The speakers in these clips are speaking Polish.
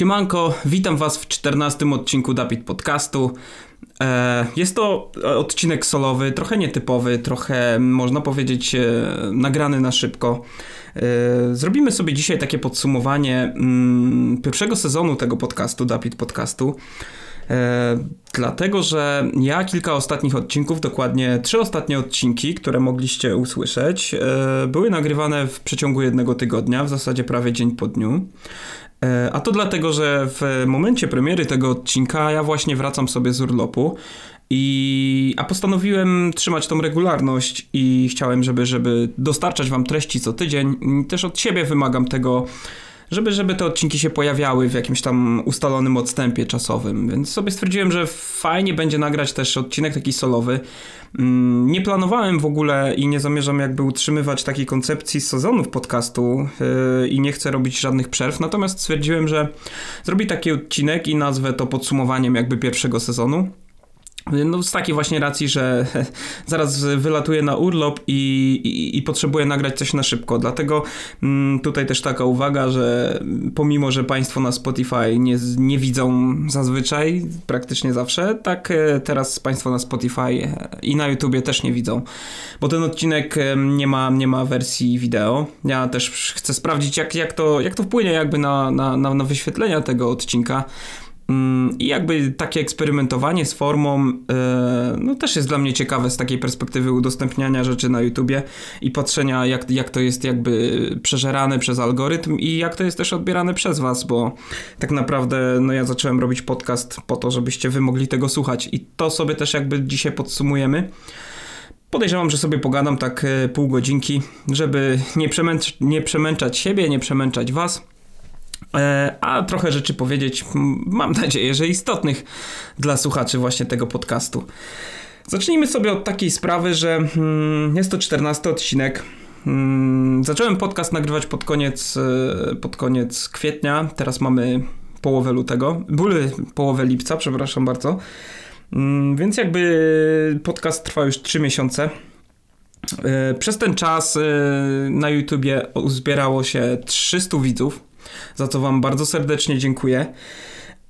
Siemanko, witam Was w 14 odcinku Dapit Podcastu. E, jest to odcinek solowy, trochę nietypowy, trochę można powiedzieć e, nagrany na szybko. E, zrobimy sobie dzisiaj takie podsumowanie mm, pierwszego sezonu tego podcastu, Dapit Podcastu. Dlatego, że ja kilka ostatnich odcinków, dokładnie trzy ostatnie odcinki, które mogliście usłyszeć, były nagrywane w przeciągu jednego tygodnia, w zasadzie prawie dzień po dniu. E, a to dlatego, że w momencie premiery tego odcinka ja właśnie wracam sobie z urlopu. I, a postanowiłem trzymać tą regularność i chciałem, żeby, żeby dostarczać wam treści co tydzień. Też od siebie wymagam tego, żeby, żeby te odcinki się pojawiały w jakimś tam ustalonym odstępie czasowym. Więc sobie stwierdziłem, że fajnie będzie nagrać też odcinek taki solowy. Mm, nie planowałem w ogóle i nie zamierzam jakby utrzymywać takiej koncepcji sezonów podcastu yy, i nie chcę robić żadnych przerw, natomiast stwierdziłem, że zrobię taki odcinek i nazwę to podsumowaniem jakby pierwszego sezonu. No z takiej właśnie racji, że zaraz wylatuję na urlop i, i, i potrzebuję nagrać coś na szybko. Dlatego mm, tutaj też taka uwaga, że pomimo, że Państwo na Spotify nie, nie widzą zazwyczaj, praktycznie zawsze, tak e, teraz Państwo na Spotify e, i na YouTubie też nie widzą. Bo ten odcinek e, nie ma, nie ma wersji wideo. Ja też chcę sprawdzić, jak, jak, to, jak to wpłynie jakby na, na, na, na wyświetlenia tego odcinka. Mm, I jakby takie eksperymentowanie z formą e, no też jest dla mnie ciekawe z takiej perspektywy udostępniania rzeczy na YouTubie i patrzenia jak, jak to jest jakby przeżerane przez algorytm i jak to jest też odbierane przez was, bo tak naprawdę no ja zacząłem robić podcast po to, żebyście wy mogli tego słuchać i to sobie też jakby dzisiaj podsumujemy. Podejrzewam, że sobie pogadam tak e, pół godzinki, żeby nie, przemęcz, nie przemęczać siebie, nie przemęczać was. E, a trochę rzeczy powiedzieć, mam nadzieję, że istotnych dla słuchaczy właśnie tego podcastu. Zacznijmy sobie od takiej sprawy, że mm, jest to 14 odcinek. Mm, zacząłem podcast nagrywać pod koniec, e, pod koniec kwietnia, teraz mamy połowę lutego, były połowę lipca, przepraszam bardzo. Mm, więc jakby podcast trwa już 3 miesiące. E, przez ten czas na YouTubie uzbierało się 300 widzów za co Wam bardzo serdecznie dziękuję.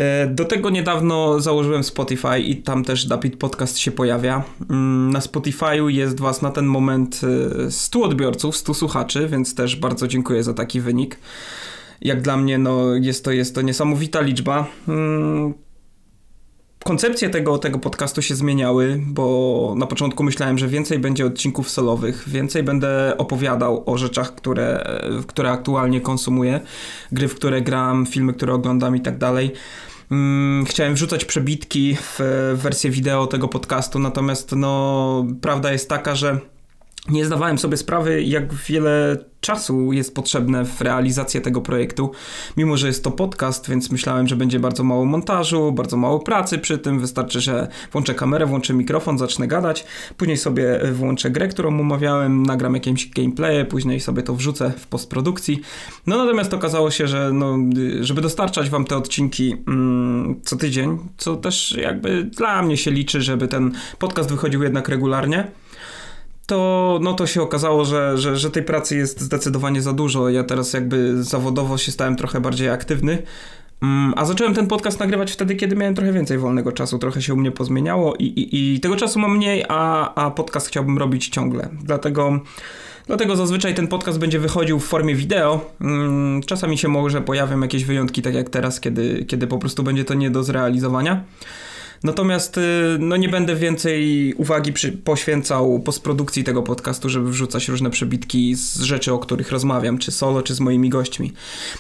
E, do tego niedawno założyłem Spotify i tam też Dapit Podcast się pojawia. Mm, na Spotify'u jest Was na ten moment 100 e, odbiorców, 100 słuchaczy, więc też bardzo dziękuję za taki wynik. Jak dla mnie no, jest, to, jest to niesamowita liczba. Koncepcje tego, tego podcastu się zmieniały, bo na początku myślałem, że więcej będzie odcinków solowych, więcej będę opowiadał o rzeczach, które, które aktualnie konsumuję, gry, w które gram, filmy, które oglądam i tak dalej. Mm, chciałem wrzucać przebitki w wersję wideo tego podcastu, natomiast no, prawda jest taka, że nie zdawałem sobie sprawy, jak wiele czasu jest potrzebne w realizację tego projektu. Mimo, że jest to podcast, więc myślałem, że będzie bardzo mało montażu, bardzo mało pracy przy tym. Wystarczy, że włączę kamerę, włączę mikrofon, zacznę gadać. Później sobie włączę grę, którą omawiałem, nagram jakieś gameplaye, później sobie to wrzucę w postprodukcji. No natomiast okazało się, że no, żeby dostarczać wam te odcinki mm, co tydzień, co też jakby dla mnie się liczy, żeby ten podcast wychodził jednak regularnie to, no to się okazało, że, że, że tej pracy jest zdecydowanie za dużo. Ja teraz jakby zawodowo się stałem trochę bardziej aktywny. Mm, a zacząłem ten podcast nagrywać wtedy, kiedy miałem trochę więcej wolnego czasu, trochę się u mnie pozmieniało i, i, i tego czasu mam mniej, a, a podcast chciałbym robić ciągle. Dlatego, dlatego zazwyczaj ten podcast będzie wychodził w formie wideo. Mm, czasami się może pojawią jakieś wyjątki, tak jak teraz, kiedy, kiedy po prostu będzie to nie do zrealizowania. Natomiast y, no nie będę więcej uwagi przy, poświęcał postprodukcji tego podcastu, żeby wrzucać różne przebitki z rzeczy, o których rozmawiam, czy solo, czy z moimi gośćmi.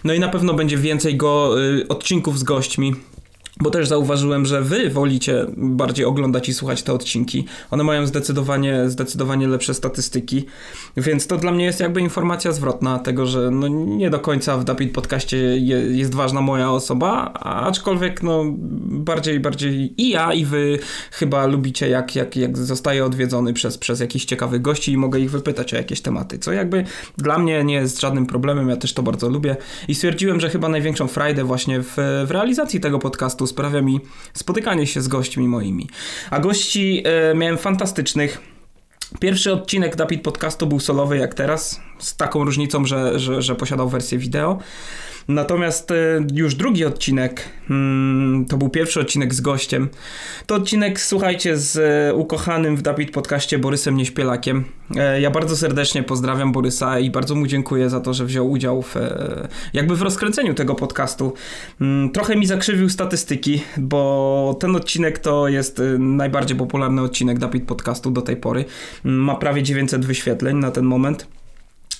No i na pewno będzie więcej go, y, odcinków z gośćmi, bo też zauważyłem, że wy wolicie bardziej oglądać i słuchać te odcinki. One mają zdecydowanie, zdecydowanie lepsze statystyki, więc to dla mnie jest jakby informacja zwrotna tego, że no nie do końca w Dapit Podcaście je, jest ważna moja osoba, aczkolwiek no bardziej, bardziej i ja i wy chyba lubicie jak, jak, jak zostaję odwiedzony przez, przez jakichś ciekawych gości i mogę ich wypytać o jakieś tematy, co jakby dla mnie nie jest żadnym problemem, ja też to bardzo lubię. I stwierdziłem, że chyba największą frajdę właśnie w, w realizacji tego podcastu sprawia mi spotykanie się z gośćmi moimi. A gości e, miałem fantastycznych. Pierwszy odcinek Dapit Podcastu był solowy jak teraz. z taką różnicą, że, że, że posiadał wersję wideo. Natomiast e, już drugi odcinek, mm, to był pierwszy odcinek z gościem. To odcinek, słuchajcie, z e, ukochanym w Dapit podcaście Borysem Nieśpielakiem. E, ja bardzo serdecznie pozdrawiam Borysa i bardzo mu dziękuję za to, że wziął udział w, jakby w rozkręceniu tego podcastu. Mm, trochę mi zakrzywił statystyki, bo ten odcinek to jest najbardziej popularny odcinek Dapit podcastu do tej pory. Mm, ma prawie 900 wyświetleń na ten moment.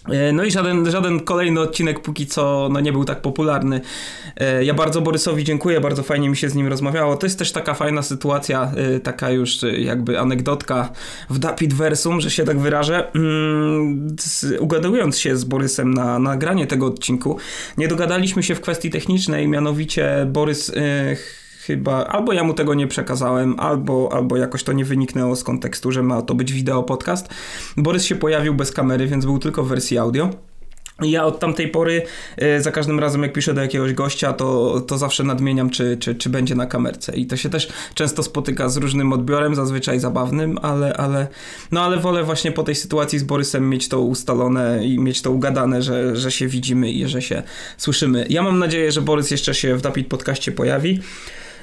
E, no i żaden, żaden kolejny odcinek póki co no, nie był tak popularny. E, ja bardzo Borysowi dziękuję, bardzo fajnie mi się z nim rozmawiało. To jest też taka fajna sytuacja, e, taka już jakby anegdotka w Dapit Versum, że się tak wyrażę. Mm, ugadując się z Borysem na nagranie tego odcinku, nie dogadaliśmy się w kwestii technicznej, mianowicie Borys chyba albo ja mu tego nie przekazałem, albo, albo jakoś to nie wyniknęło z kontekstu, że ma to być wideo podcast. Borys się pojawił bez kamery, więc był tylko w wersji audio. Ja od tamtej pory e, za każdym razem, jak piszę do jakiegoś gościa, to, to zawsze nadmieniam, czy, czy, czy będzie na kamerce. I to się też często spotyka z różnym odbiorem, zazwyczaj zabawnym, ale, ale, no ale wolę właśnie po tej sytuacji z Borysem mieć to ustalone i mieć to ugadane, że, że się widzimy i że się słyszymy. Ja mam nadzieję, że Borys jeszcze się w Dapit podcaście pojawi.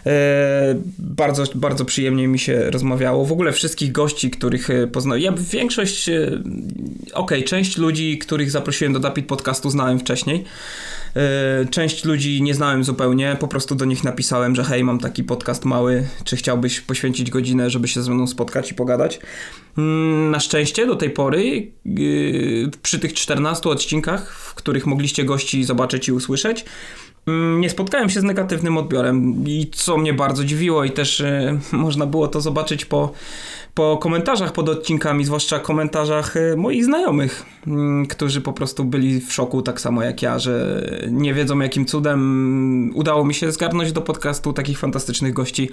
E, bardzo, bardzo przyjemnie mi się rozmawiało. W ogóle wszystkich gości, których e, poznałem. Ja większość, e, okej, okay, część ludzi, których zaprosiłem do Dapit podcastu znałem wcześniej. Część ludzi nie znałem zupełnie, po prostu do nich napisałem, że hej, mam taki podcast mały, czy chciałbyś poświęcić godzinę, żeby się ze mną spotkać i pogadać. Mm, na szczęście do tej pory, przy tych 14 odcinkach, w których mogliście gości zobaczyć i usłyszeć, nie spotkałem się z negatywnym odbiorem i co mnie bardzo dziwiło i też y, można było to zobaczyć po, po komentarzach pod odcinkami, zwłaszcza komentarzach y, moich znajomych, y, którzy po prostu byli w szoku tak samo jak ja, że nie wiedzą jakim cudem udało mi się zgarnąć do podcastu takich fantastycznych gości.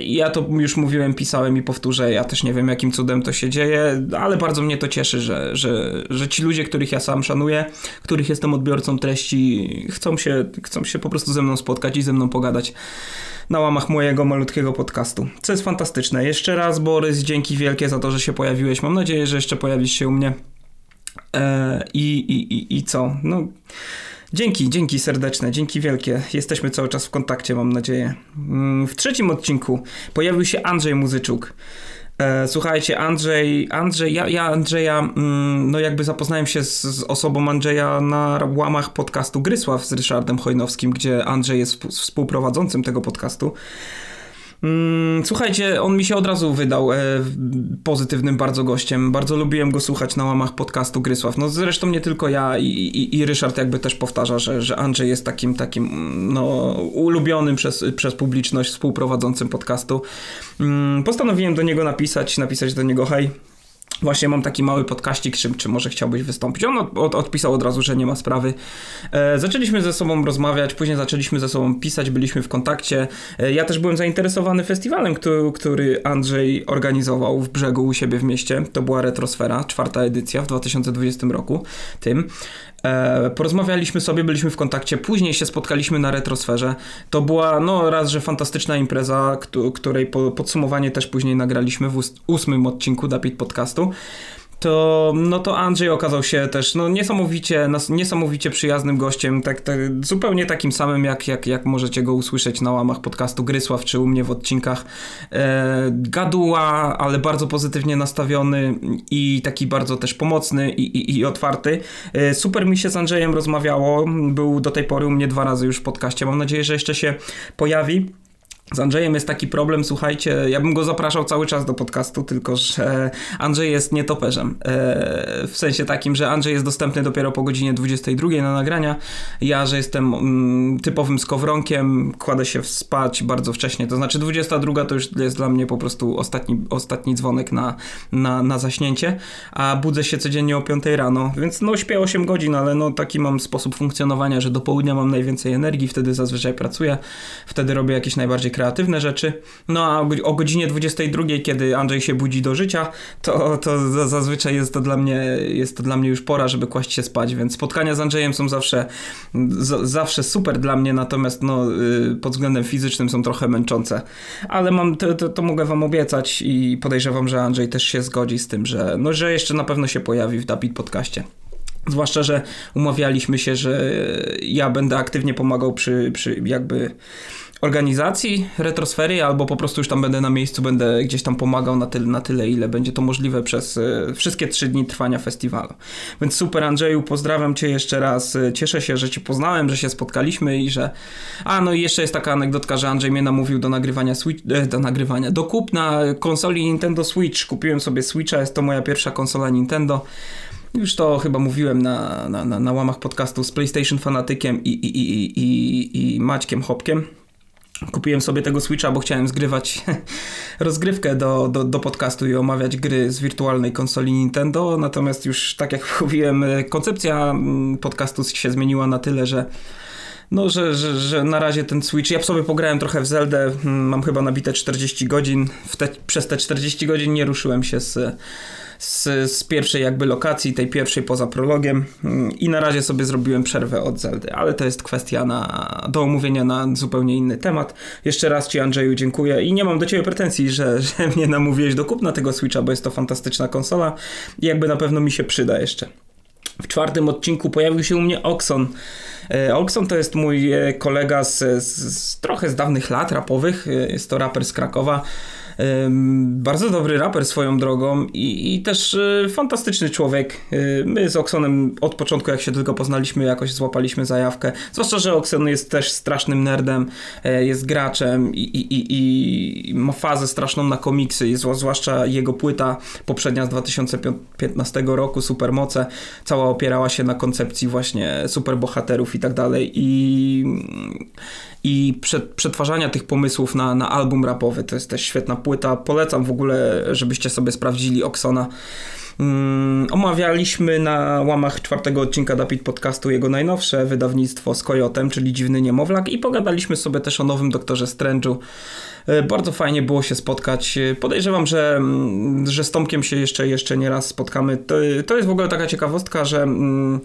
Ja to już mówiłem, pisałem i powtórzę, ja też nie wiem jakim cudem to się dzieje, ale bardzo mnie to cieszy, że, że, że ci ludzie, których ja sam szanuję, których jestem odbiorcą treści, chcą się chcą się po prostu ze mną spotkać i ze mną pogadać na łamach mojego malutkiego podcastu. Co jest fantastyczne. Jeszcze raz, Borys, dzięki wielkie za to, że się pojawiłeś. Mam nadzieję, że jeszcze pojawisz się u mnie. Eee, i, i, I co? No. Dzięki, dzięki serdeczne, dzięki wielkie. Jesteśmy cały czas w kontakcie, mam nadzieję. Mm, w trzecim odcinku pojawił się Andrzej Muzyczuk. E, słuchajcie, Andrzej, Andrzej, ja, ja Andrzeja, mm, no jakby zapoznałem się z, z, osobą Andrzeja na łamach podcastu Grysław z Ryszardem Chojnowskim, gdzie Andrzej jest współprowadzącym tego podcastu. Mm, słuchajcie, on mi się od razu wydał e, pozytywnym bardzo gościem. Bardzo lubiłem go słuchać na łamach podcastu Grysław. No zresztą nie tylko ja i, i, i Ryszard jakby też powtarza, że, że Andrzej jest takim takim no, ulubionym przez, przez publiczność współprowadzącym podcastu. Mm, postanowiłem do niego napisać, napisać do niego hej, Właśnie mam taki mały podkaścik, czy, czy może chciałbyś wystąpić? On od, odpisał od razu, że nie ma sprawy. E, zaczęliśmy ze sobą rozmawiać, później zaczęliśmy ze sobą pisać, byliśmy w kontakcie. E, ja też byłem zainteresowany festiwalem, który, który Andrzej organizował w brzegu u siebie w mieście. To była Retrosfera, czwarta edycja w 2020 roku. Tym. E, porozmawialiśmy sobie, byliśmy w kontakcie, później się spotkaliśmy na retrosferze. To była, no raz, że fantastyczna impreza, której podsumowanie też później nagraliśmy w ósmym odcinku Dapit Podcastu to, no to Andrzej okazał się też no, niesamowicie, niesamowicie przyjaznym gościem, tak, tak, zupełnie takim samym, jak, jak, jak możecie go usłyszeć na łamach podcastu Grysław, czy u mnie w odcinkach. E, gaduła, ale bardzo pozytywnie nastawiony i taki bardzo też pomocny i, i, i otwarty. E, super mi się z Andrzejem rozmawiało, był do tej pory u mnie dwa razy już w podcaście, mam nadzieję, że jeszcze się pojawi. Z Andrzejem jest taki problem, słuchajcie, ja bym go zapraszał cały czas do podcastu, tylko że Andrzej jest nietoperzem. E, w sensie takim, że Andrzej jest dostępny dopiero po godzinie 22 na nagrania. Ja, że jestem mm, typowym skowronkiem, kładę się spać bardzo wcześnie. To znaczy 22 to już jest dla mnie po prostu ostatni, ostatni dzwonek na, na, na zaśnięcie, a budzę się codziennie o 5 rano, więc no śpię 8 godzin, ale no taki mam sposób funkcjonowania, że do południa mam najwięcej energii, wtedy zazwyczaj pracuję, wtedy robię jakieś najbardziej kreatywne rzeczy. No a o godzinie 22, kiedy Andrzej się budzi do życia, to, to zazwyczaj jest to, dla mnie, jest to dla mnie już pora, żeby kłaść się spać, więc spotkania z Andrzejem są zawsze, z, zawsze super dla mnie, natomiast no, y, pod względem fizycznym są trochę męczące. Ale mam, to, to, to mogę wam obiecać i podejrzewam, że Andrzej też się zgodzi z tym, że, no, że jeszcze na pewno się pojawi w Dapit podcaście. Zwłaszcza, że umawialiśmy się, że ja będę aktywnie pomagał przy, przy jakby organizacji retrosfery, albo po prostu już tam będę na miejscu, będę gdzieś tam pomagał na tyle, na tyle ile będzie to możliwe przez y, wszystkie trzy dni trwania festiwalu. Więc super Andrzeju, pozdrawiam Cię jeszcze raz. Cieszę się, że Cię poznałem, że się spotkaliśmy i że... A, no i jeszcze jest taka anegdotka, że Andrzej mnie namówił do nagrywania Switch, e, do nagrywania, do kupna konsoli Nintendo Switch. Kupiłem sobie Switcha, jest to moja pierwsza konsola Nintendo. Już to chyba mówiłem na, na, na, na łamach podcastu z PlayStation Fanatykiem i, i, i, i, i Maćkiem Hopkiem. Kupiłem sobie tego Switcha, bo chciałem zgrywać rozgrywkę do, do, do podcastu i omawiać gry z wirtualnej konsoli Nintendo. Natomiast już tak jak mówiłem, koncepcja mm, podcastu się zmieniła na tyle, że no, że, że, że na razie ten Switch, ja sobie pograłem trochę w Zeldę, mm, mam chyba nabite 40 godzin, te, przez te 40 godzin nie ruszyłem się z, z, z, pierwszej jakby lokacji, tej pierwszej poza prologiem mm, i na razie sobie zrobiłem przerwę od Zeldy, ale to jest kwestia na, do omówienia na zupełnie inny temat. Jeszcze raz Ci Andrzeju dziękuję i nie mam do Ciebie pretensji, że, że mnie namówiłeś do kupna tego Switcha, bo jest to fantastyczna konsola i jakby na pewno mi się przyda jeszcze. W czwartym odcinku pojawił się u mnie Oxon. E, Oxon to jest mój e, kolega z, z, z trochę z dawnych lat rapowych. E, jest to raper z Krakowa. Bardzo dobry raper swoją drogą i, i, też y, fantastyczny człowiek. Y, my z Oksonem od początku, jak się tylko poznaliśmy, jakoś złapaliśmy zajawkę. Zwłaszcza, że Okson jest też strasznym nerdem, e, jest graczem i, i, i ma fazę straszną na komiksy, zwłaszcza jego płyta poprzednia z 2015 roku, Supermoce, cała opierała się na koncepcji właśnie superbohaterów i tak dalej i i przetwarzania tych pomysłów na, na album rapowy. To jest też świetna płyta. Polecam w ogóle, żebyście sobie sprawdzili Oksona. Um, omawialiśmy na łamach czwartego odcinka Dapit Podcastu jego najnowsze wydawnictwo z Kojotem, czyli Dziwny Niemowlak i pogadaliśmy sobie też o nowym Doktorze Strange'u. E, bardzo fajnie było się spotkać. E, podejrzewam, że, mm, że z Tomkiem się jeszcze, jeszcze nie raz spotkamy. To, to jest w ogóle taka ciekawostka, że... Um,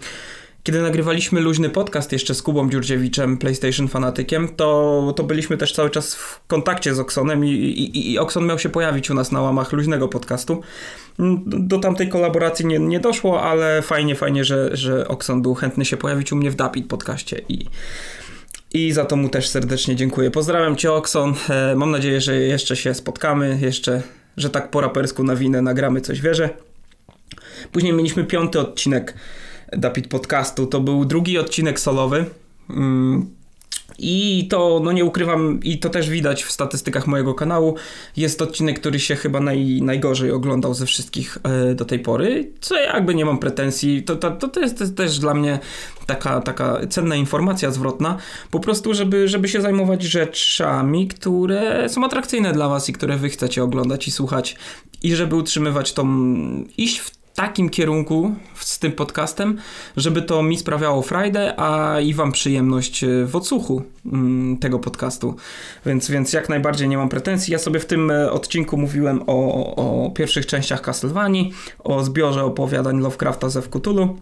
kiedy nagrywaliśmy luźny podcast jeszcze z Kubą Dziurdziewiczem, PlayStation fanatykiem, to, to byliśmy też cały czas w kontakcie z Oksonem i, i, i Okson miał się pojawić u nas na łamach luźnego podcastu. Do tamtej kolaboracji nie, nie doszło, ale fajnie, fajnie, że, że Okson był chętny się pojawić u mnie w Dapit podcaście i, i za to mu też serdecznie dziękuję. Pozdrawiam Cię, Okson. E, mam nadzieję, że jeszcze się spotkamy, jeszcze, że tak po rapersku na winę nagramy coś wierzę. Później mieliśmy piąty odcinek Dapit Podcastu. To był drugi odcinek solowy. Mm. I to, no nie ukrywam, i to też widać w statystykach mojego kanału. Jest odcinek, który się chyba naj, najgorzej oglądał ze wszystkich e, do tej pory. Co jakby nie mam pretensji. To, to, to, jest, to jest też dla mnie taka, taka cenna informacja zwrotna. Po prostu, żeby, żeby się zajmować rzeczami, które są atrakcyjne dla Was i które Wy chcecie oglądać i słuchać. I żeby utrzymywać tą, iść w takim kierunku z tym podcastem, żeby to mi sprawiało frajdę, a i wam przyjemność e, w odsłuchu mm, tego podcastu. Więc, więc jak najbardziej nie mam pretensji. Ja sobie w tym e, odcinku mówiłem o, o pierwszych częściach Castlevanii, o zbiorze opowiadań Lovecrafta ze Cthulhu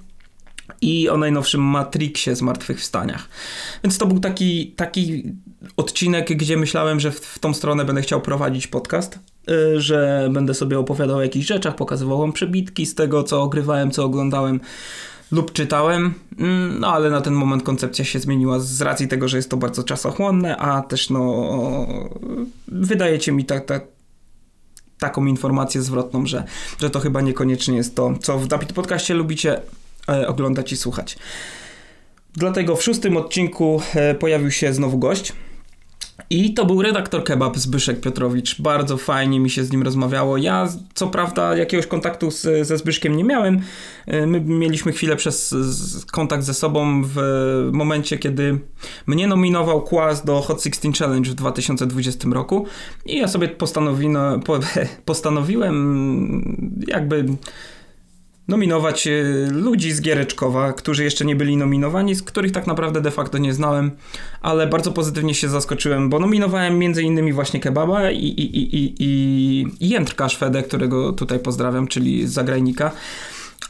i o najnowszym Matrixie Zmartwychwstaniach. Więc to był taki, taki odcinek, gdzie myślałem, że w, w tą stronę będę chciał prowadzić podcast. Y, że będę sobie opowiadał o jakichś rzeczach, pokazywał wam przebitki z tego, co ogrywałem, co oglądałem lub czytałem, mm, no ale na ten moment koncepcja się zmieniła z racji tego, że jest to bardzo czasochłonne, a też no wydajecie mi tak, tak, taką informację zwrotną, że, że to chyba niekoniecznie jest to, co w Dapit Podcaście lubicie e, oglądać i słuchać. Dlatego w szóstym odcinku e, pojawił się znowu gość, i to był redaktor kebab Zbyszek Piotrowicz. Bardzo fajnie mi się z nim rozmawiało. Ja, co prawda, jakiegoś kontaktu z, ze Zbyszkiem nie miałem. Y, my mieliśmy chwilę przez kontakt ze sobą w momencie, kiedy mnie nominował Kłas do Hot 16 Challenge w 2020 roku. I ja sobie postanowi, no, postanowiłem jakby nominować e, ludzi z Giereczkowa, którzy jeszcze nie byli nominowani, z których tak naprawdę de facto nie znałem, ale bardzo pozytywnie się zaskoczyłem, bo nominowałem między innymi właśnie Kebaba i, i, i, i, i Jędrka Szwedę, którego tutaj pozdrawiam, czyli zagrajnika.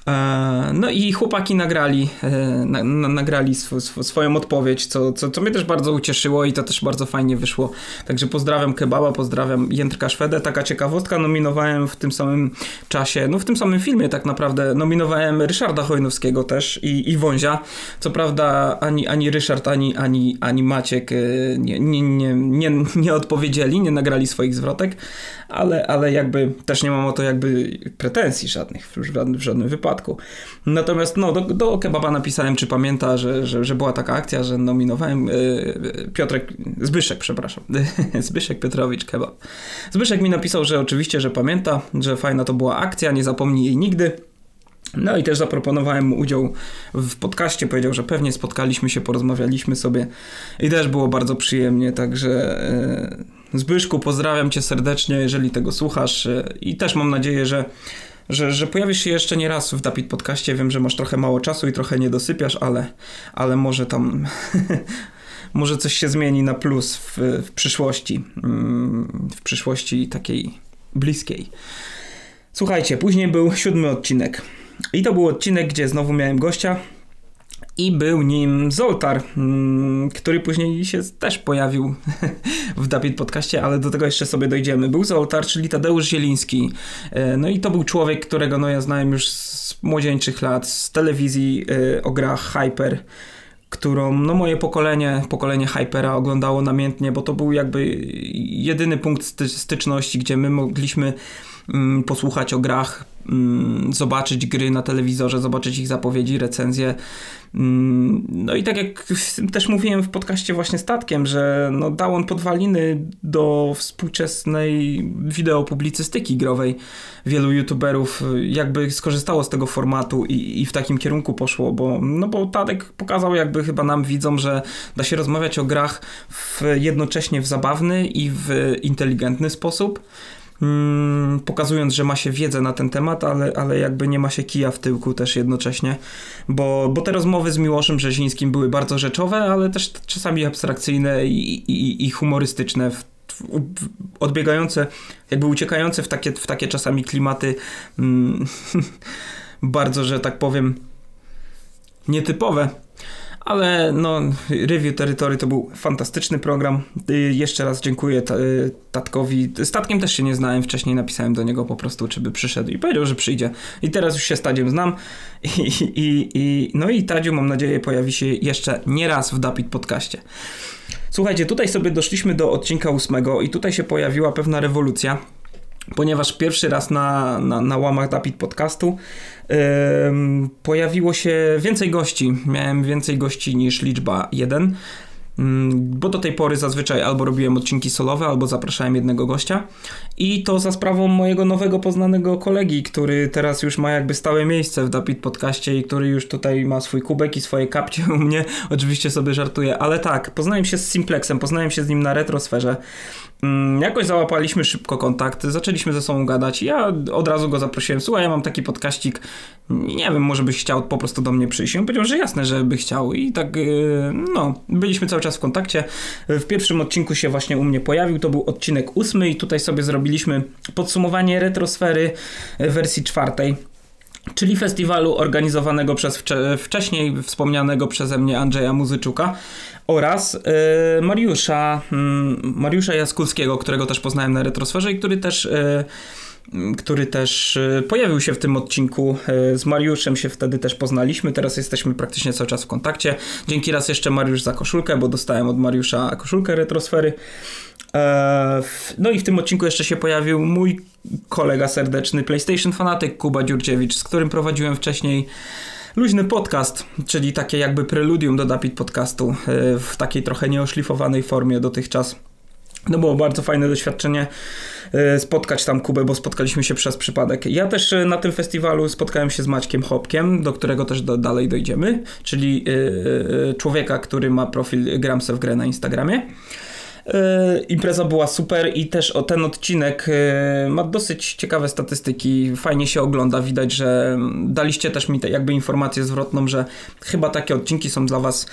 E, no i chłopaki nagrali, e, na, na, nagrali sw, sw, swoją odpowiedź, co, co, co mnie też bardzo ucieszyło i to też bardzo fajnie wyszło. Także pozdrawiam Kebaba, pozdrawiam Jędrka Szwedę. Taka ciekawostka, nominowałem w tym samym czasie, no w tym samym filmie tak naprawdę, nominowałem Ryszarda Chojnowskiego też i, i Wązia. Co prawda ani, ani Ryszard, ani, ani, ani Maciek e, nie, nie, nie, nie, nie odpowiedzieli, nie nagrali swoich zwrotek, ale, ale jakby też nie mam o to jakby pretensji żadnych w, w żadnym wypadku. Natomiast no, do, do Kebaba napisałem, czy pamięta, że, że, że była taka akcja, że nominowałem yy, Piotrek, Zbyszek, przepraszam, Zbyszek Piotrowicz Kebab. Zbyszek mi napisał, że oczywiście, że pamięta, że fajna to była akcja, nie zapomni jej nigdy. No i też zaproponowałem mu udział w podcaście. Powiedział, że pewnie spotkaliśmy się, porozmawialiśmy sobie i też było bardzo przyjemnie. Także e, Zbyszku, pozdrawiam cię serdecznie, jeżeli tego słuchasz e, i też mam nadzieję, że, że, że pojawisz się jeszcze nie raz w Dapit Podcaście. Wiem, że masz trochę mało czasu i trochę nie dosypiasz, ale, ale może tam. może coś się zmieni na plus w, w przyszłości. Mm, w przyszłości takiej bliskiej. Słuchajcie, później był siódmy odcinek. I to był odcinek, gdzie znowu miałem gościa i był nim Zoltar, mm, który później się też pojawił w Dapit Podcaście, ale do tego jeszcze sobie dojdziemy. Był Zoltar, czyli Tadeusz Zieliński. E, no i to był człowiek, którego no ja znałem już z młodzieńczych lat, z telewizji e, o grach Hyper którą no moje pokolenie, pokolenie Hypera oglądało namiętnie, bo to był jakby jedyny punkt styczności, gdzie my mogliśmy posłuchać o grach, mm, zobaczyć gry na telewizorze, zobaczyć ich zapowiedzi, recenzje. Mm, no i tak jak też mówiłem w podcaście właśnie statkiem, że no dał on podwaliny do współczesnej wideopublicystyki growej. Wielu youtuberów jakby skorzystało z tego formatu i, i w takim kierunku poszło, bo, no bo Tadek pokazał jakby chyba nam widzom, że da się rozmawiać o grach w, jednocześnie w zabawny i w inteligentny sposób. Mm, pokazując, że ma się wiedzę na ten temat, ale, ale jakby nie ma się kija w tyłku też jednocześnie, bo, bo te rozmowy z Miłoszem Brzezińskim były bardzo rzeczowe, ale też czasami abstrakcyjne i, i, i humorystyczne, w, odbiegające, jakby uciekające w takie, w takie czasami klimaty mm, bardzo, że tak powiem, nietypowe. Ale no, Review Territory to był fantastyczny program. Y, jeszcze raz dziękuję y, Tatkowi. Statkiem też się nie znałem, wcześniej napisałem do niego po prostu, czy by przyszedł i powiedział, że przyjdzie. I teraz już się z Tadziem znam. I, i, i, no i Tadziu, mam nadzieję, pojawi się jeszcze nie raz w Dapit podcaście. Słuchajcie, tutaj sobie doszliśmy do odcinka ósmego i tutaj się pojawiła pewna rewolucja ponieważ pierwszy raz na, na, na łamach Dapit podcastu yy, pojawiło się więcej gości. Miałem więcej gości niż liczba 1. Bo do tej pory zazwyczaj albo robiłem odcinki solowe, albo zapraszałem jednego gościa. I to za sprawą mojego nowego poznanego kolegi, który teraz już ma jakby stałe miejsce w Dapit podcaście i który już tutaj ma swój kubek i swoje kapcie u mnie. Oczywiście sobie żartuję, ale tak, poznałem się z Simplexem, poznałem się z nim na retrosferze. Mm, jakoś załapaliśmy szybko kontakt, zaczęliśmy ze sobą gadać. Ja od razu go zaprosiłem. Słuchaj, ja mam taki podkaścik. Nie wiem, może byś chciał po prostu do mnie przyjść. I on powiedział, że jasne, że by chciał. I tak, yy, no, byliśmy cały czas w kontakcie. W pierwszym odcinku się właśnie u mnie pojawił. To był odcinek ósmy, i tutaj sobie zrobiliśmy podsumowanie retrosfery wersji czwartej czyli festiwalu organizowanego przez wcześniej wspomnianego przeze mnie Andrzeja Muzyczuka oraz Mariusza, y, Mariusza Jaskulskiego, którego też poznałem na Retrosferze i który też y, który też y, pojawił się w tym odcinku. Y, z Mariuszem się wtedy też poznaliśmy. Teraz jesteśmy praktycznie cały czas w kontakcie. Dzięki raz jeszcze Mariusz za koszulkę, bo dostałem od Mariusza koszulkę retrosfery. E, no i w tym odcinku jeszcze się pojawił mój kolega serdeczny, PlayStation fanatyk Kuba Dziurdziewicz, z którym prowadziłem wcześniej luźny podcast, czyli takie jakby preludium do Dapit podcastu e, w takiej trochę nieoszlifowanej formie dotychczas. No było bardzo fajne doświadczenie e, spotkać tam Kubę, bo spotkaliśmy się przez przypadek. Ja też na tym festiwalu spotkałem się z Maćkiem Hopkiem, do którego też do, dalej dojdziemy, czyli człowieka, który ma profil Gramse w grę na Instagramie. E, impreza była super i też o ten odcinek e, ma dosyć ciekawe statystyki, fajnie się ogląda, widać, że daliście też mi te, jakby informację zwrotną, że chyba takie odcinki są dla was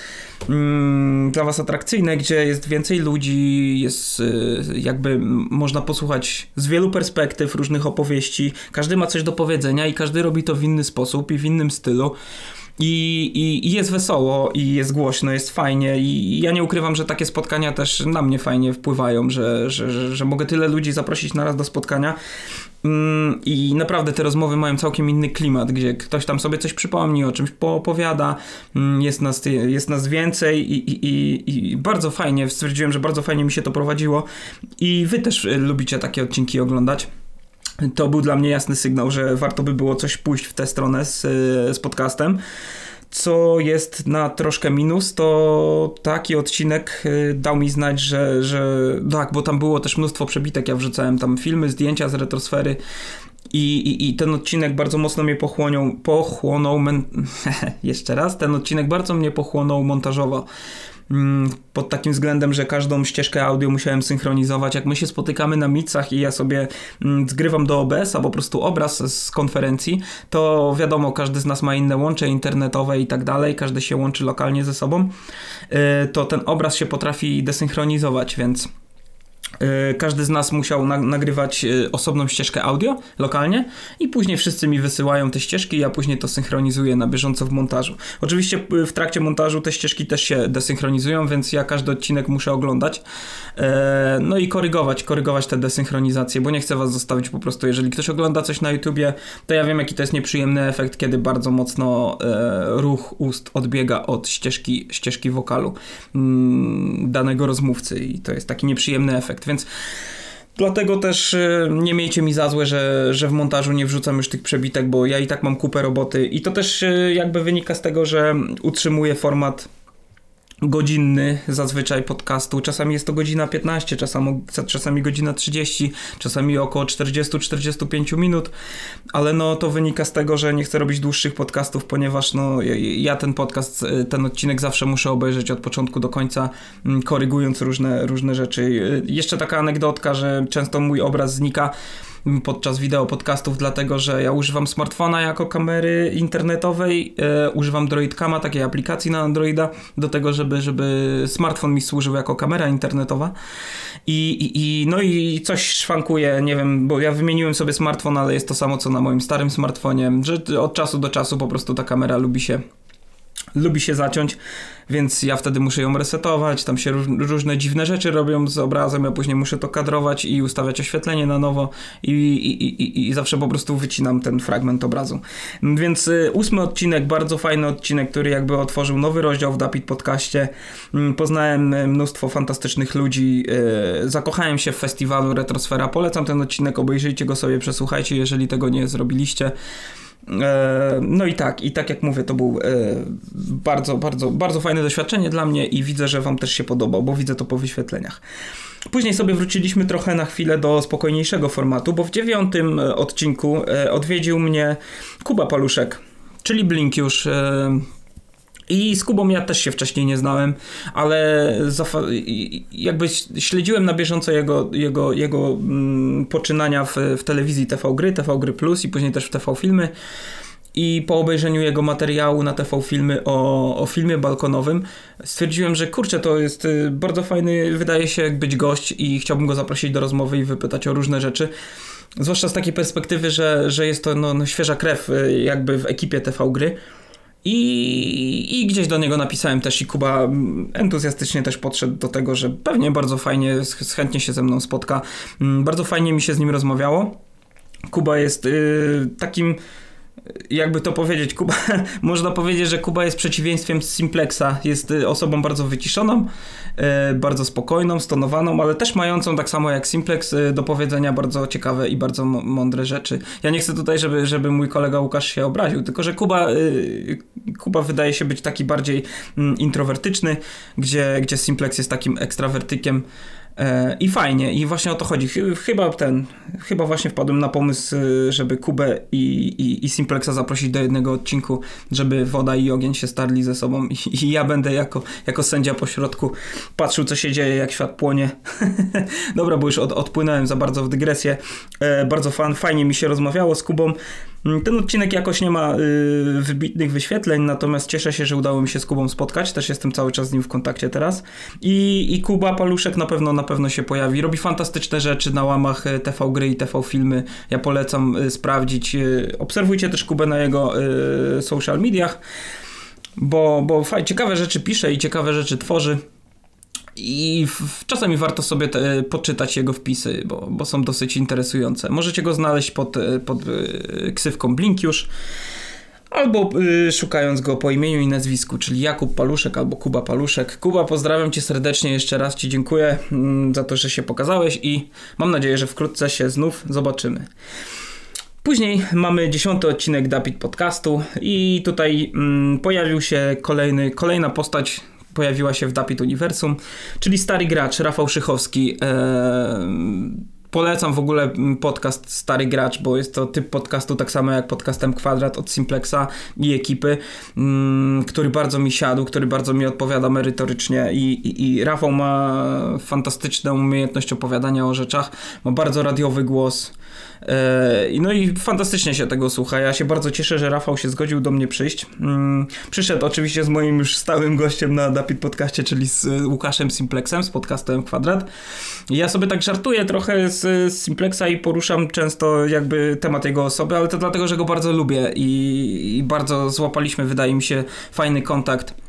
mm, dla was atrakcyjne, gdzie jest więcej ludzi, jest e, jakby można posłuchać z wielu perspektyw, różnych opowieści, każdy ma coś do powiedzenia i każdy robi to w inny sposób i w innym stylu. I, i, jest wesoło, i jest głośno, jest fajnie, i ja nie ukrywam, że takie spotkania też na mnie fajnie wpływają, że, że, że, że mogę tyle ludzi zaprosić naraz do spotkania. Mm, I naprawdę te rozmowy mają całkiem inny klimat, gdzie ktoś tam sobie coś przypomni, o czymś poopowiada, mm, jest nas, jest nas więcej i, i, i, i bardzo fajnie, stwierdziłem, że bardzo fajnie mi się to prowadziło i wy też lubicie takie odcinki oglądać to był dla mnie jasny sygnał, że warto by było coś pójść w tę stronę z, z podcastem. Co jest na troszkę minus, to taki odcinek y, dał mi znać, że, że tak, bo tam było też mnóstwo przebitek. Ja wrzucałem tam filmy, zdjęcia z retrosfery. I, i, I ten odcinek bardzo mocno mnie pochłonął, pochłonął, men... jeszcze raz, ten odcinek bardzo mnie pochłonął montażowo. Mm, pod takim względem, że każdą ścieżkę audio musiałem synchronizować. Jak my się spotykamy na micach i ja sobie mm, zgrywam do OBS-a po prostu obraz z konferencji, to wiadomo, każdy z nas ma inne łącze internetowe i tak dalej, każdy się łączy lokalnie ze sobą, y, to ten obraz się potrafi desynchronizować, więc każdy z nas musiał na nagrywać e, osobną ścieżkę audio lokalnie i później wszyscy mi wysyłają te ścieżki, ja później to synchronizuję na bieżąco w montażu. Oczywiście e, w trakcie montażu te ścieżki też się desynchronizują, więc ja każdy odcinek muszę oglądać. No i korygować, korygować te desynchronizacje, bo nie chcę was zostawić po prostu, jeżeli ktoś ogląda coś na YouTubie, to ja wiem jaki to jest nieprzyjemny efekt, kiedy bardzo mocno ruch ust odbiega od ścieżki, ścieżki wokalu mm, danego rozmówcy i to jest taki nieprzyjemny efekt więc Dlatego też y, nie miejcie mi za złe, że, że w montażu nie wrzucam już tych przebitek, bo ja i tak mam kupę roboty i to też y, jakby wynika z tego, że utrzymuję format godzinny zazwyczaj podcastu. Czasami jest to godzina 15, czasami, czasami godzina 30, czasami około 40-45 minut, ale no to wynika z tego, że nie chcę robić dłuższych podcastów, ponieważ no ja ten podcast, ten odcinek zawsze muszę obejrzeć od początku do końca, mm, korygując różne, różne rzeczy. Jeszcze taka anegdotka, że często mój obraz znika podczas wideo podcastów, dlatego że ja używam smartfona jako kamery internetowej, e, używam Droidcama, takiej aplikacji na Androida, do tego, żeby, żeby smartfon mi służył jako kamera internetowa. I, i, i no i coś szwankuje, nie wiem, bo ja wymieniłem sobie smartfon, ale jest to samo co na moim starym smartfonie, że od czasu do czasu po prostu ta kamera lubi się lubi się zaciąć, więc ja wtedy muszę ją resetować, tam się różne dziwne rzeczy robią z obrazem, ja później muszę to kadrować i ustawiać oświetlenie na nowo i, i, i, i zawsze po prostu wycinam ten fragment obrazu. Więc y, ósmy odcinek, bardzo fajny odcinek, który jakby otworzył nowy rozdział w Dapit podcaście. Mm, poznałem y, mnóstwo fantastycznych ludzi, y, zakochałem się w festiwalu Retrosfera, polecam ten odcinek, obejrzyjcie go sobie, przesłuchajcie, jeżeli tego nie zrobiliście. E, no i tak, i tak jak mówię, to był e, bardzo, bardzo, bardzo fajne doświadczenie dla mnie i widzę, że Wam też się podobał, bo widzę to po wyświetleniach. Później sobie wróciliśmy trochę na chwilę do spokojniejszego formatu, bo w dziewiątym e, odcinku odwiedził mnie Kuba Paluszek, czyli Blinkiusz, i z Kubą ja też się wcześniej nie znałem, ale jakby śledziłem na bieżąco jego, jego, jego mm, poczynania w, w telewizji TV Gry, TV Gry Plus i później też w TV Filmy. I po obejrzeniu jego materiału na TV Filmy o, o filmie balkonowym stwierdziłem, że kurczę, to jest y, bardzo fajny, wydaje się być gość i chciałbym go zaprosić do rozmowy i wypytać o różne rzeczy. Zwłaszcza z takiej perspektywy, że, że jest to no, no świeża krew y, jakby w ekipie TV Gry. I, I gdzieś do niego napisałem też i Kuba entuzjastycznie też podszedł do tego, że pewnie bardzo fajnie, chętnie się ze mną spotka. Mm, bardzo fajnie mi się z nim rozmawiało. Kuba jest y, takim jakby to powiedzieć, Kuba, można powiedzieć, że Kuba jest przeciwieństwem Simplexa. Jest y, osobą bardzo wyciszoną, y, bardzo spokojną, stonowaną, ale też mającą tak samo jak Simplex y, do powiedzenia bardzo ciekawe i bardzo mądre rzeczy. Ja nie chcę tutaj, żeby, żeby mój kolega Łukasz się obraził, tylko że Kuba, Kuba wydaje się być taki bardziej mm, introwertyczny, gdzie, gdzie Simplex jest takim ekstrawertykiem I fajnie, i właśnie o to chodzi. Chyba ten, chyba właśnie wpadłem na pomysł, y, żeby Kubę i, i, i Simplexa zaprosić do jednego odcinku, żeby woda i ogień się starli ze sobą i, i ja będę jako, jako sędzia po środku patrzył, co się dzieje, jak świat płonie. Dobra, bo już od, odpłynąłem za bardzo w dygresję. E, bardzo fan, fajnie mi się rozmawiało z Kubą. Mm, ten odcinek jakoś nie ma y, wybitnych wyświetleń, natomiast cieszę się, że udało mi się z Kubą spotkać. Też jestem cały czas z nim w kontakcie teraz. I, i Kuba Paluszek na pewno na pewno się pojawi. Robi fantastyczne rzeczy na łamach y, TV Gry i TV Filmy. Ja polecam y, sprawdzić. Y, obserwujcie też Kubę na jego y, social mediach, bo, bo faj, ciekawe rzeczy pisze i ciekawe rzeczy tworzy. I w, czasami warto sobie te, poczytać jego wpisy, bo, bo są dosyć interesujące. Możecie go znaleźć pod, pod ksywką Blinkiusz albo y, szukając go po imieniu i nazwisku, czyli Jakub Paluszek albo Kuba Paluszek. Kuba, pozdrawiam cię serdecznie, jeszcze raz ci dziękuję mm, za to, że się pokazałeś i mam nadzieję, że wkrótce się znów zobaczymy. Później mamy dziesiąty odcinek Dapit Podcastu i tutaj mm, pojawił się kolejny, kolejna postać pojawiła się w Dapit Uniwersum, czyli stary gracz Rafał Szychowski. Eee, Polecam w ogóle podcast Stary Gracz, bo jest to typ podcastu tak samo jak podcastem Kwadrat od Simplexa i ekipy, mm, który bardzo mi siadł, który bardzo mi odpowiada merytorycznie i, i, i Rafał ma fantastyczną umiejętność opowiadania o rzeczach, ma bardzo radiowy głos, E, no i fantastycznie się tego słucha. Ja się bardzo cieszę, że Rafał się zgodził do mnie przyjść. Mm, przyszedł oczywiście z moim już stałym gościem na Dapit Podcaście, czyli z Łukaszem Simplexem, z podcastem Kwadrat. Ja sobie tak żartuję trochę z Simplexa i poruszam często jakby temat jego osoby, ale to dlatego, że go bardzo lubię i, i bardzo złapaliśmy, wydaje mi się, fajny kontakt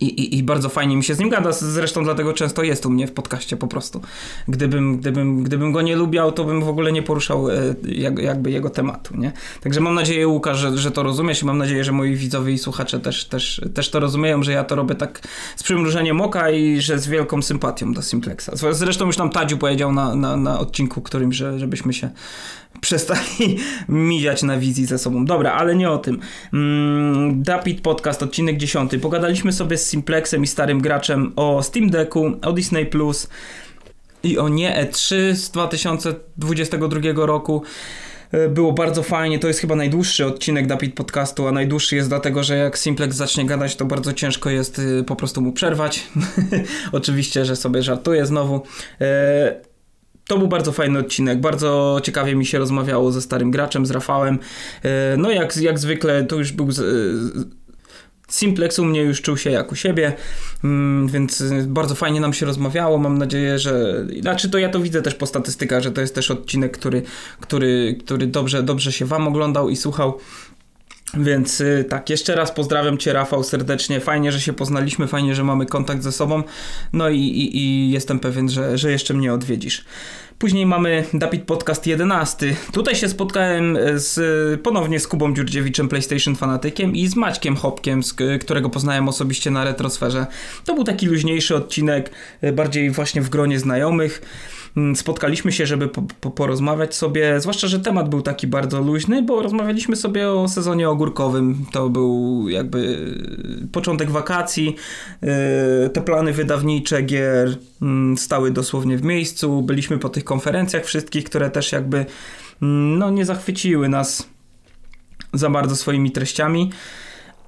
i, i, I, bardzo fajnie mi się z nim gada, zresztą dlatego często jest u mnie w podcaście po prostu. Gdybym, gdybym, gdybym go nie lubiał, to bym w ogóle nie poruszał e, jak, jakby jego tematu, nie? Także mam nadzieję, Łukasz, że, że to rozumiesz i mam nadzieję, że moi widzowie i słuchacze też, też, też to rozumieją, że ja to robię tak z przymrużeniem oka i że z wielką sympatią do Simplexa. Zresztą już nam Tadziu powiedział na, na, na odcinku którym, że, żebyśmy się przestali mijać na wizji ze sobą. Dobra, ale nie o tym. Mm, Dapit Podcast, odcinek 10. Pogadaliśmy sobie z Simplexem i starym graczem o Steam Decku, o Disney Plus i o nie E3 z 2022 roku. E, było bardzo fajnie, to jest chyba najdłuższy odcinek Dapit Podcastu, a najdłuższy jest dlatego, że jak Simplex zacznie gadać, to bardzo ciężko jest y, po prostu mu przerwać. Oczywiście, że sobie żartuję znowu. E, to był bardzo fajny odcinek, bardzo ciekawie mi się rozmawiało ze starym graczem, z Rafałem. E, no jak, jak zwykle to już był... Simplex u mnie już czuł się jak u siebie, mm, więc bardzo fajnie nam się rozmawiało. Mam nadzieję, że. Znaczy, to ja to widzę też po statystykach, że to jest też odcinek, który, który, który dobrze, dobrze się Wam oglądał i słuchał. Więc y, tak, jeszcze raz pozdrawiam Cię, Rafał, serdecznie. Fajnie, że się poznaliśmy, fajnie, że mamy kontakt ze sobą. No i, i, i jestem pewien, że, że jeszcze mnie odwiedzisz. Później mamy Dapit Podcast 11. Tutaj się spotkałem z, ponownie z Kubą Dziurdziewiczem, PlayStation fanatykiem i z Maćkiem Hopkiem, z, którego poznałem osobiście na Retrosferze. To był taki luźniejszy odcinek, bardziej właśnie w gronie znajomych. Mm, spotkaliśmy się, żeby po, po, porozmawiać sobie, zwłaszcza, że temat był taki bardzo luźny, bo rozmawialiśmy sobie o sezonie ogórkowym. To był jakby początek wakacji, yy, te plany wydawnicze gier mm, stały dosłownie w miejscu. Byliśmy po tych konferencjach wszystkich, które też jakby mm, no, nie zachwyciły nas za bardzo swoimi treściami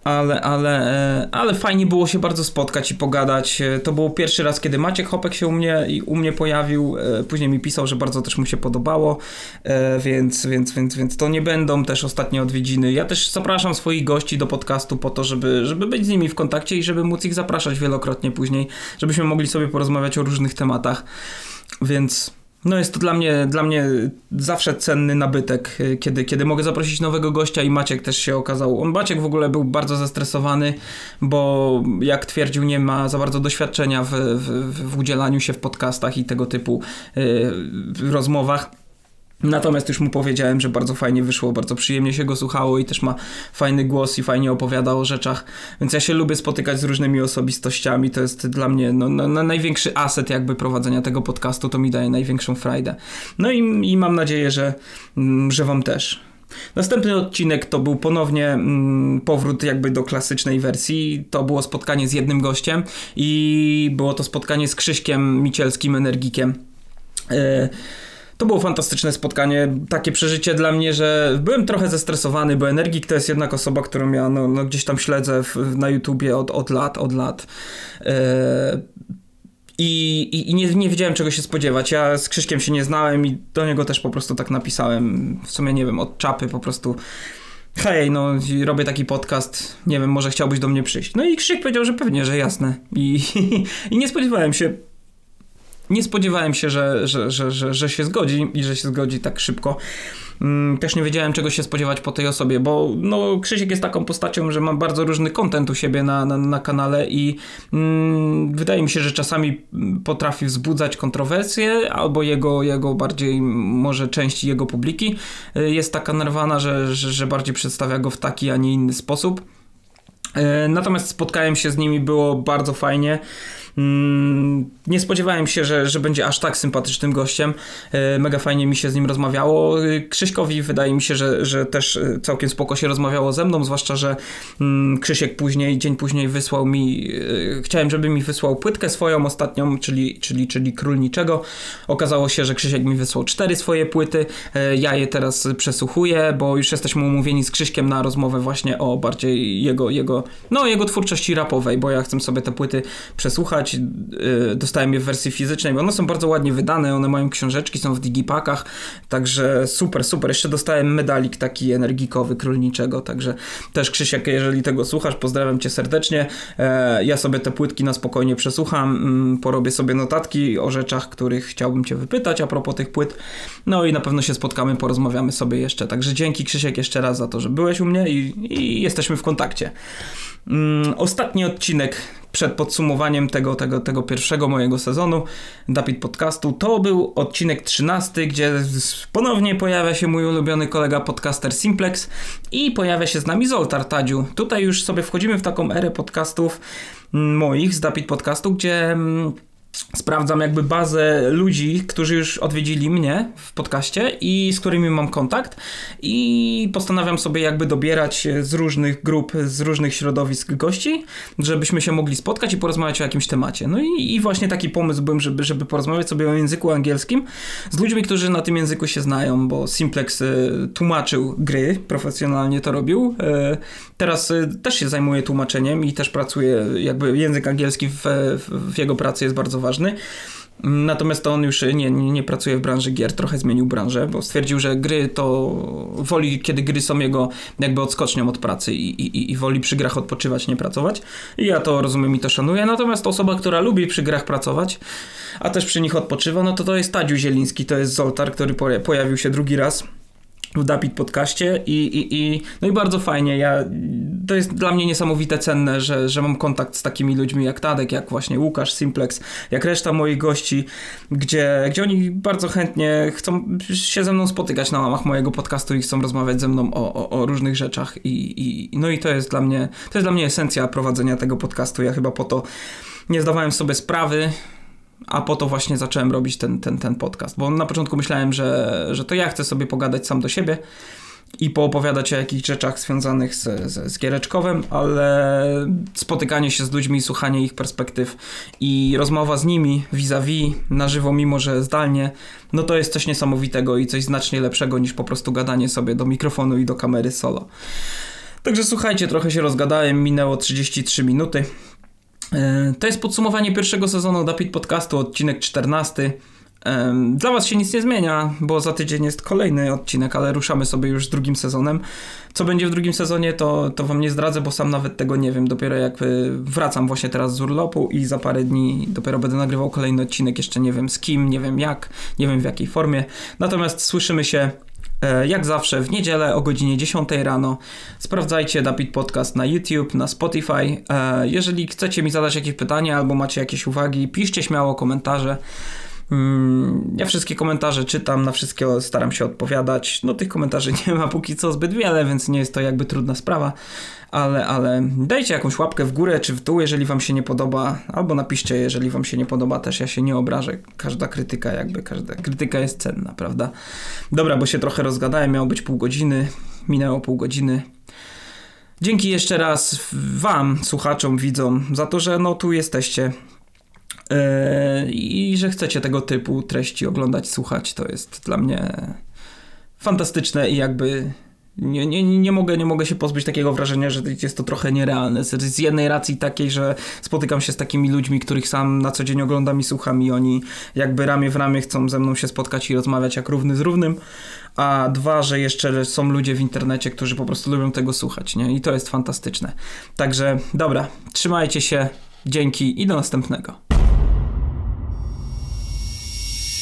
ale, ale, e, ale fajnie było się bardzo spotkać i pogadać. E, to był pierwszy raz, kiedy Maciek Hopek się u mnie, u mnie pojawił. E, później mi pisał, że bardzo też mu się podobało, więc, więc, więc, więc to nie będą też ostatnie odwiedziny. Ja też zapraszam swoich gości do podcastu po to, żeby, żeby być z nimi w kontakcie i żeby móc ich zapraszać wielokrotnie później, żebyśmy mogli sobie porozmawiać o różnych tematach. Więc no jest to dla mnie, dla mnie zawsze cenny nabytek, y, kiedy, kiedy mogę zaprosić nowego gościa i Maciek też się okazał. On Maciek w ogóle był bardzo zestresowany, bo jak twierdził, nie ma za bardzo doświadczenia w, w, w udzielaniu się w podcastach i tego typu y, rozmowach. Natomiast już mu powiedziałem, że bardzo fajnie wyszło, bardzo przyjemnie się go słuchało i też ma fajny głos i fajnie opowiada o rzeczach. Więc ja się lubię spotykać z różnymi osobistościami. To jest dla mnie no, no, no największy aset jakby prowadzenia tego podcastu. To mi daje największą frajdę. No i, i mam nadzieję, że, mm, że wam też. Następny odcinek to był ponownie mm, powrót jakby do klasycznej wersji. To było spotkanie z jednym gościem i było to spotkanie z Krzyśkiem Micielskim, energikiem. E, to było fantastyczne spotkanie, takie przeżycie dla mnie, że byłem trochę zestresowany, bo Energik to jest jednak osoba, którą ja no, no gdzieś tam śledzę w, na YouTubie od, od lat, od lat. E, i, i, i nie, nie, wiedziałem czego się spodziewać. Ja z Krzyśkiem się nie znałem i do niego też po prostu tak napisałem. W sumie nie wiem, od czapy po prostu. Hej, no robię taki podcast, nie wiem, może chciałbyś do mnie przyjść. No i Krzyk powiedział, że pewnie, że jasne. I, i nie spodziewałem się nie spodziewałem się, że, że, że, że, że się zgodzi i że się zgodzi tak szybko. Mm, też nie wiedziałem, czego się spodziewać po tej osobie, bo no, Krzysiek jest taką postacią, że ma bardzo różny kontent u siebie na, na, na kanale i mm, wydaje mi się, że czasami potrafi wzbudzać kontrowersje, albo jego, jego bardziej, może część jego publiki y, jest taka nerwana, że, że, że bardziej przedstawia go w taki, a nie inny sposób. Y, natomiast spotkałem się z nimi, było bardzo fajnie. Mm, nie spodziewałem się, że, że będzie aż tak sympatycznym gościem. E, mega fajnie mi się z nim rozmawiało. E, Krzyśkowi wydaje mi się, że, że też e, całkiem spoko się rozmawiało ze mną, zwłaszcza, że mm, Krzysiek później, dzień później wysłał mi, chciałem, żeby mi wysłał płytkę swoją ostatnią, czyli, czyli, czyli Król Niczego. Okazało się, że Krzysiek mi wysłał cztery swoje płyty. Ja je teraz przesłuchuję, bo już jesteśmy umówieni z Krzyśkiem na rozmowę właśnie o bardziej jego, jego, no, jego twórczości rapowej, bo ja chcę sobie te płyty przesłuchać Y, dostałem je w wersji fizycznej, bo one są bardzo ładnie wydane, one mają książeczki, są w digipakach, także super, super. Jeszcze dostałem medalik taki energikowy królniczego, także też Krzysiek, jeżeli tego słuchasz, pozdrawiam cię serdecznie. E, ja sobie te płytki na spokojnie przesłucham, mm, porobię sobie notatki o rzeczach, których chciałbym cię wypytać a propos tych płyt. No i na pewno się spotkamy, porozmawiamy sobie jeszcze. Także dzięki Krzysiek jeszcze raz za to, że byłeś u mnie i, i jesteśmy w kontakcie. Mm, ostatni odcinek przed podsumowaniem tego, tego, tego pierwszego mojego sezonu Dapit Podcastu to był odcinek 13, gdzie ponownie pojawia się mój ulubiony kolega podcaster Simplex i pojawia się z nami Zoltar Tadziu. Tutaj już sobie wchodzimy w taką erę podcastów moich z Dapit Podcastu, gdzie mm, sprawdzam jakby bazę ludzi, którzy już odwiedzili mnie w podcaście i z którymi mam kontakt i postanawiam sobie jakby dobierać z różnych grup, z różnych środowisk gości, żebyśmy się mogli spotkać i porozmawiać o jakimś temacie. No i, i właśnie taki pomysł był, żeby, żeby porozmawiać sobie o języku angielskim z ludźmi, którzy na tym języku się znają, bo Simplex y, tłumaczył gry, profesjonalnie to robił. Y, teraz y, też się zajmuje tłumaczeniem i też pracuje, jakby język angielski w, w jego pracy jest bardzo ważny. Natomiast to on już nie, nie, pracuje w branży gier, trochę zmienił branżę, bo stwierdził, że gry to woli, kiedy gry są jego jakby odskocznią od pracy i, i, i woli przy grach odpoczywać, nie pracować. I ja to rozumiem i to szanuję. Natomiast osoba, która lubi przy grach pracować, a też przy nich odpoczywa, no to to jest Tadziu Zieliński, to jest Zoltar, który pojawił się drugi raz w Dapit podcaście i, i, i, no i bardzo fajnie. Ja, to jest dla mnie niesamowite cenne, że, że mam kontakt z takimi ludźmi jak Tadek, jak właśnie Łukasz, Simplex, jak reszta moich gości, gdzie, gdzie oni bardzo chętnie chcą się ze mną spotykać na łamach mojego podcastu i chcą rozmawiać ze mną o, o, o różnych rzeczach i, i no i to jest dla mnie, to jest dla mnie esencja prowadzenia tego podcastu. Ja chyba po to nie zdawałem sobie sprawy, a po to właśnie zacząłem robić ten, ten, ten podcast, bo na początku myślałem, że, że to ja chcę sobie pogadać sam do siebie i poopowiadać o jakichś rzeczach związanych z, z, z Giereczkowem, ale spotykanie się z ludźmi, słuchanie ich perspektyw i rozmowa z nimi vis-a-vis, na żywo, mimo że zdalnie, no to jest coś niesamowitego i coś znacznie lepszego niż po prostu gadanie sobie do mikrofonu i do kamery solo. Także słuchajcie, trochę się rozgadałem, minęło 33 minuty. E, to jest podsumowanie pierwszego sezonu Dapit Podcastu, odcinek 14. E, dla Was się nic nie zmienia, bo za tydzień jest kolejny odcinek, ale ruszamy sobie już z drugim sezonem. Co będzie w drugim sezonie, to, to Wam nie zdradzę, bo sam nawet tego nie wiem. Dopiero jak wracam właśnie teraz z urlopu i za parę dni dopiero będę nagrywał kolejny odcinek. Jeszcze nie wiem z kim, nie wiem jak, nie wiem w jakiej formie. Natomiast słyszymy się E, jak zawsze w niedzielę o godzinie 10 rano. Sprawdzajcie Dapit Podcast na YouTube, na Spotify. E, jeżeli chcecie mi zadać jakieś pytania albo macie jakieś uwagi, piszcie śmiało komentarze. Mm, ja wszystkie komentarze czytam, na wszystkie staram się odpowiadać. No tych komentarzy nie ma póki co zbyt wiele, więc nie jest to jakby trudna sprawa, ale, ale dajcie jakąś łapkę w górę czy w dół, jeżeli wam się nie podoba, albo napiszcie, jeżeli wam się nie podoba też, ja się nie obrażę. Każda krytyka jakby, każda krytyka jest cenna, prawda? Dobra, bo się trochę rozgadałem, miało być pół godziny, minęło pół godziny. Dzięki jeszcze raz wam, słuchaczom, widzom, za to, że no tu jesteście i że chcecie tego typu treści oglądać, słuchać, to jest dla mnie fantastyczne i jakby nie, nie, nie, mogę, nie mogę się pozbyć takiego wrażenia, że jest to trochę nierealne. Z jednej racji takiej, że spotykam się z takimi ludźmi, których sam na co dzień oglądam i słucham i oni jakby ramię w ramię chcą ze mną się spotkać i rozmawiać jak równy z równym, a dwa, że jeszcze są ludzie w internecie, którzy po prostu lubią tego słuchać, nie? I to jest fantastyczne. Także dobra, trzymajcie się, dzięki i do następnego.